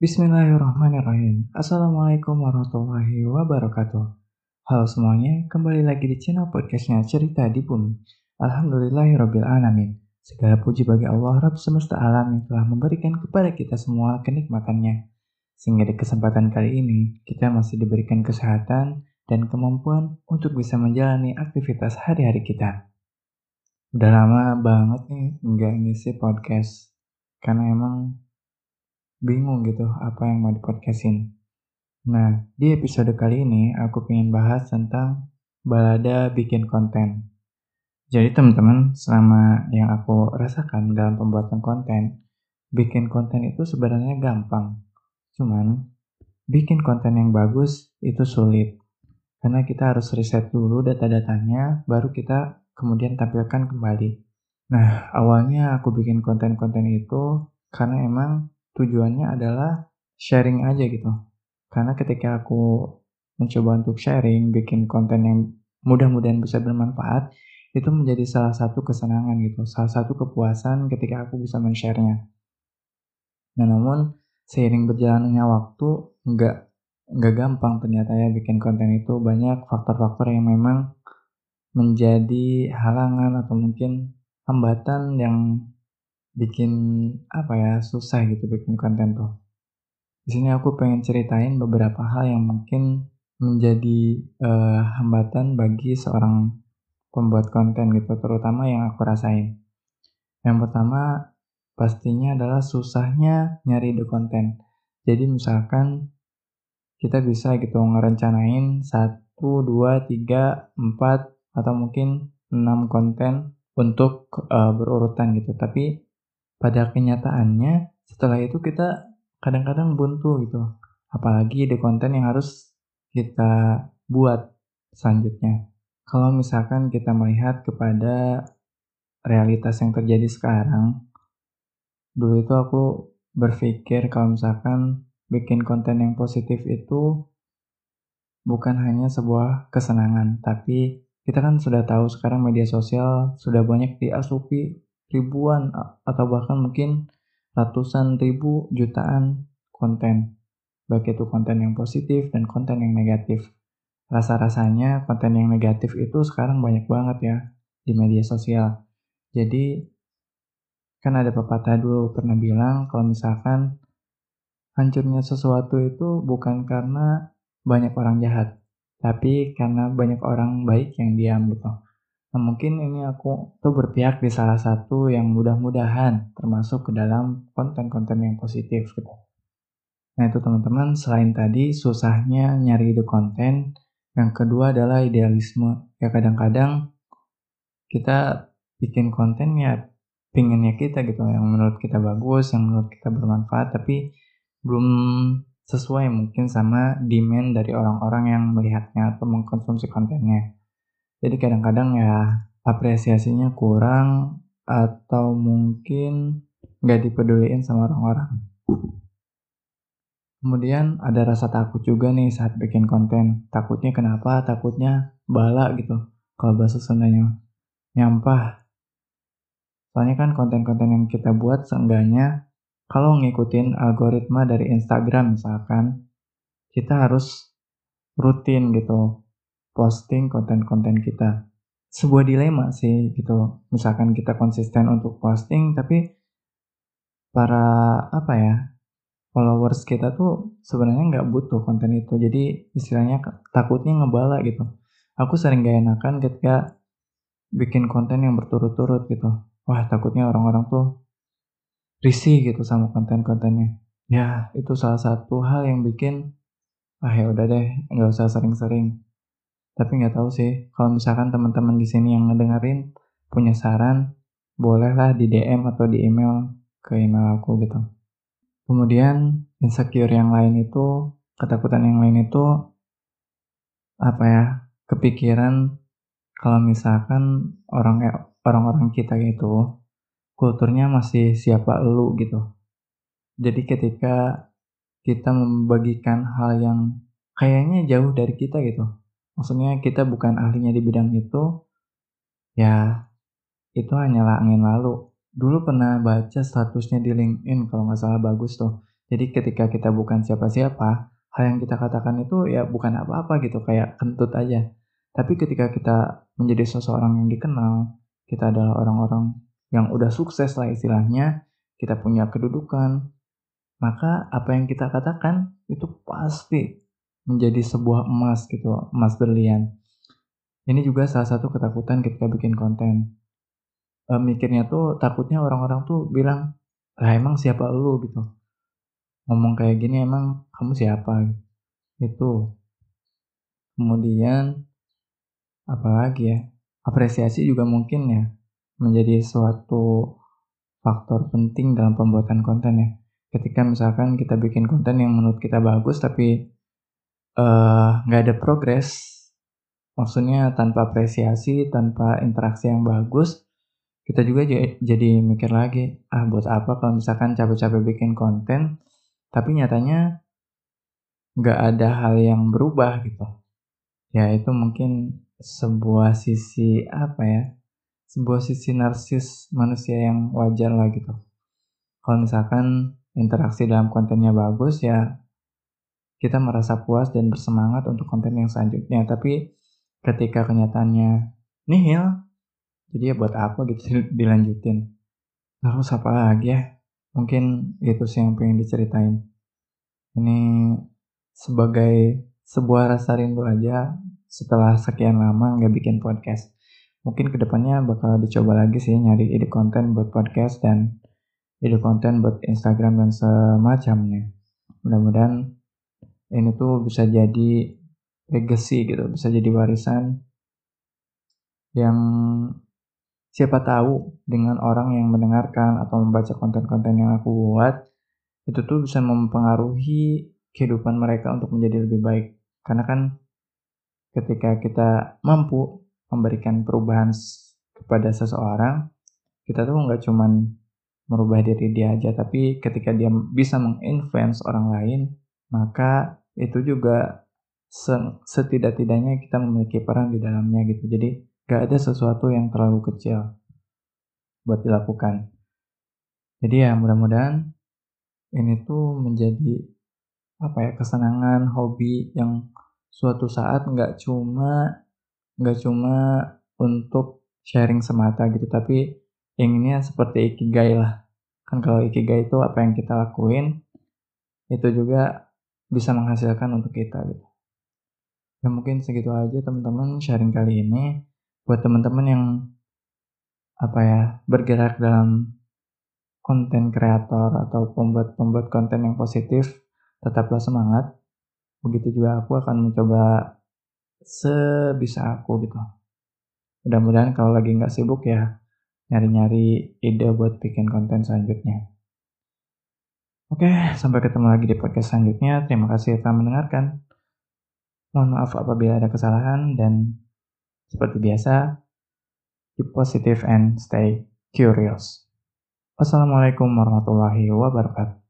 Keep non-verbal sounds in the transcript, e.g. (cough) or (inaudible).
Bismillahirrahmanirrahim. Assalamualaikum warahmatullahi wabarakatuh. Halo semuanya, kembali lagi di channel podcastnya Cerita di Bumi. Alhamdulillahirrabbilalamin. Segala puji bagi Allah Rabb semesta alam yang telah memberikan kepada kita semua kenikmatannya. Sehingga di kesempatan kali ini, kita masih diberikan kesehatan dan kemampuan untuk bisa menjalani aktivitas hari-hari kita. Udah lama banget nih nggak ngisi podcast. Karena emang bingung gitu apa yang mau dipodcastin. Nah, di episode kali ini aku ingin bahas tentang balada bikin konten. Jadi teman-teman, selama yang aku rasakan dalam pembuatan konten, bikin konten itu sebenarnya gampang. Cuman, bikin konten yang bagus itu sulit. Karena kita harus riset dulu data-datanya, baru kita kemudian tampilkan kembali. Nah, awalnya aku bikin konten-konten itu karena emang tujuannya adalah sharing aja gitu. Karena ketika aku mencoba untuk sharing, bikin konten yang mudah-mudahan bisa bermanfaat, itu menjadi salah satu kesenangan gitu, salah satu kepuasan ketika aku bisa men-share-nya. Nah, namun seiring berjalannya waktu, nggak nggak gampang ternyata ya bikin konten itu banyak faktor-faktor yang memang menjadi halangan atau mungkin hambatan yang bikin apa ya susah gitu bikin konten tuh. Di sini aku pengen ceritain beberapa hal yang mungkin menjadi uh, hambatan bagi seorang pembuat konten gitu, terutama yang aku rasain. Yang pertama pastinya adalah susahnya nyari ide konten. Jadi misalkan kita bisa gitu ngerencanain 1, 2, 3, 4 atau mungkin 6 konten untuk uh, berurutan gitu. Tapi pada kenyataannya setelah itu kita kadang-kadang buntu gitu. Apalagi di konten yang harus kita buat selanjutnya. Kalau misalkan kita melihat kepada realitas yang terjadi sekarang dulu itu aku berpikir kalau misalkan bikin konten yang positif itu bukan hanya sebuah kesenangan tapi kita kan sudah tahu sekarang media sosial sudah banyak diasupi ribuan atau bahkan mungkin ratusan ribu jutaan konten. Baik itu konten yang positif dan konten yang negatif. Rasa-rasanya konten yang negatif itu sekarang banyak banget ya di media sosial. Jadi kan ada pepatah dulu pernah bilang kalau misalkan hancurnya sesuatu itu bukan karena banyak orang jahat tapi karena banyak orang baik yang diam gitu Nah, mungkin ini aku tuh berpihak di salah satu yang mudah-mudahan termasuk ke dalam konten-konten yang positif gitu. Nah itu teman-teman selain tadi susahnya nyari ide konten, yang kedua adalah idealisme. Ya kadang-kadang kita bikin konten ya pinginnya kita gitu yang menurut kita bagus, yang menurut kita bermanfaat, tapi belum sesuai mungkin sama demand dari orang-orang yang melihatnya atau mengkonsumsi kontennya. Jadi kadang-kadang ya apresiasinya kurang atau mungkin nggak dipeduliin sama orang-orang. Kemudian ada rasa takut juga nih saat bikin konten. Takutnya kenapa? Takutnya bala gitu. Kalau bahasa Sundanya. Nyampah. Soalnya kan konten-konten yang kita buat seenggaknya kalau ngikutin algoritma dari Instagram misalkan, kita harus rutin gitu posting konten-konten kita. Sebuah dilema sih gitu. Misalkan kita konsisten untuk posting tapi para apa ya followers kita tuh sebenarnya nggak butuh konten itu. Jadi istilahnya takutnya ngebala gitu. Aku sering gak enakan ketika bikin konten yang berturut-turut gitu. Wah takutnya orang-orang tuh risih gitu sama konten-kontennya. Ya itu salah satu hal yang bikin ah ya udah deh nggak usah sering-sering tapi nggak tahu sih, kalau misalkan teman-teman di sini yang ngedengerin punya saran, bolehlah di DM atau di email ke email aku gitu. Kemudian insecure yang lain itu, ketakutan yang lain itu apa ya? Kepikiran kalau misalkan orang orang-orang kita itu kulturnya masih siapa lu gitu. Jadi ketika kita membagikan hal yang kayaknya jauh dari kita gitu, maksudnya kita bukan ahlinya di bidang itu ya itu hanyalah angin lalu dulu pernah baca statusnya di LinkedIn kalau nggak salah bagus tuh Jadi ketika kita bukan siapa-siapa, hal yang kita katakan itu ya bukan apa-apa gitu, kayak kentut aja. Tapi ketika kita menjadi seseorang yang dikenal, kita adalah orang-orang yang udah sukses lah istilahnya, kita punya kedudukan, maka apa yang kita katakan itu pasti menjadi sebuah emas gitu, emas berlian. Ini juga salah satu ketakutan ketika bikin konten. E, mikirnya tuh takutnya orang-orang tuh bilang, lah emang siapa lu gitu. Ngomong kayak gini emang kamu siapa gitu. Itu. Kemudian apalagi ya apresiasi juga mungkin ya menjadi suatu faktor penting dalam pembuatan konten ya ketika misalkan kita bikin konten yang menurut kita bagus tapi nggak uh, ada progres. Maksudnya tanpa apresiasi tanpa interaksi yang bagus kita juga jadi mikir lagi ah buat apa kalau misalkan capek-capek bikin konten tapi nyatanya nggak ada hal yang berubah gitu. Ya itu mungkin sebuah sisi apa ya sebuah sisi narsis manusia yang wajar lah gitu. Kalau misalkan interaksi dalam kontennya bagus ya kita merasa puas dan bersemangat untuk konten yang selanjutnya tapi ketika kenyataannya nihil jadi ya buat apa gitu (laughs) dilanjutin terus apa lagi ya mungkin itu sih yang pengen diceritain ini sebagai sebuah rasa rindu aja setelah sekian lama nggak bikin podcast. Mungkin ke depannya bakal dicoba lagi sih nyari ide konten buat podcast dan ide konten buat Instagram dan semacamnya. Mudah-mudahan ini tuh bisa jadi legacy gitu, bisa jadi warisan yang siapa tahu dengan orang yang mendengarkan atau membaca konten-konten yang aku buat itu tuh bisa mempengaruhi kehidupan mereka untuk menjadi lebih baik. Karena kan ketika kita mampu memberikan perubahan kepada seseorang, kita tuh nggak cuman merubah diri dia aja, tapi ketika dia bisa menginfluence orang lain, maka itu juga setidak-tidaknya kita memiliki peran di dalamnya gitu. Jadi gak ada sesuatu yang terlalu kecil buat dilakukan. Jadi ya mudah-mudahan ini tuh menjadi apa ya kesenangan, hobi yang suatu saat nggak cuma nggak cuma untuk sharing semata gitu tapi inginnya seperti ikigai lah kan kalau ikigai itu apa yang kita lakuin itu juga bisa menghasilkan untuk kita gitu. Ya mungkin segitu aja teman-teman sharing kali ini. Buat teman-teman yang apa ya bergerak dalam konten kreator atau pembuat-pembuat konten yang positif tetaplah semangat. Begitu juga aku akan mencoba sebisa aku gitu. Mudah-mudahan kalau lagi nggak sibuk ya nyari-nyari ide buat bikin konten selanjutnya oke sampai ketemu lagi di podcast selanjutnya. Terima kasih telah mendengarkan. Mohon maaf apabila ada kesalahan dan seperti biasa keep positive and stay curious. Wassalamualaikum warahmatullahi wabarakatuh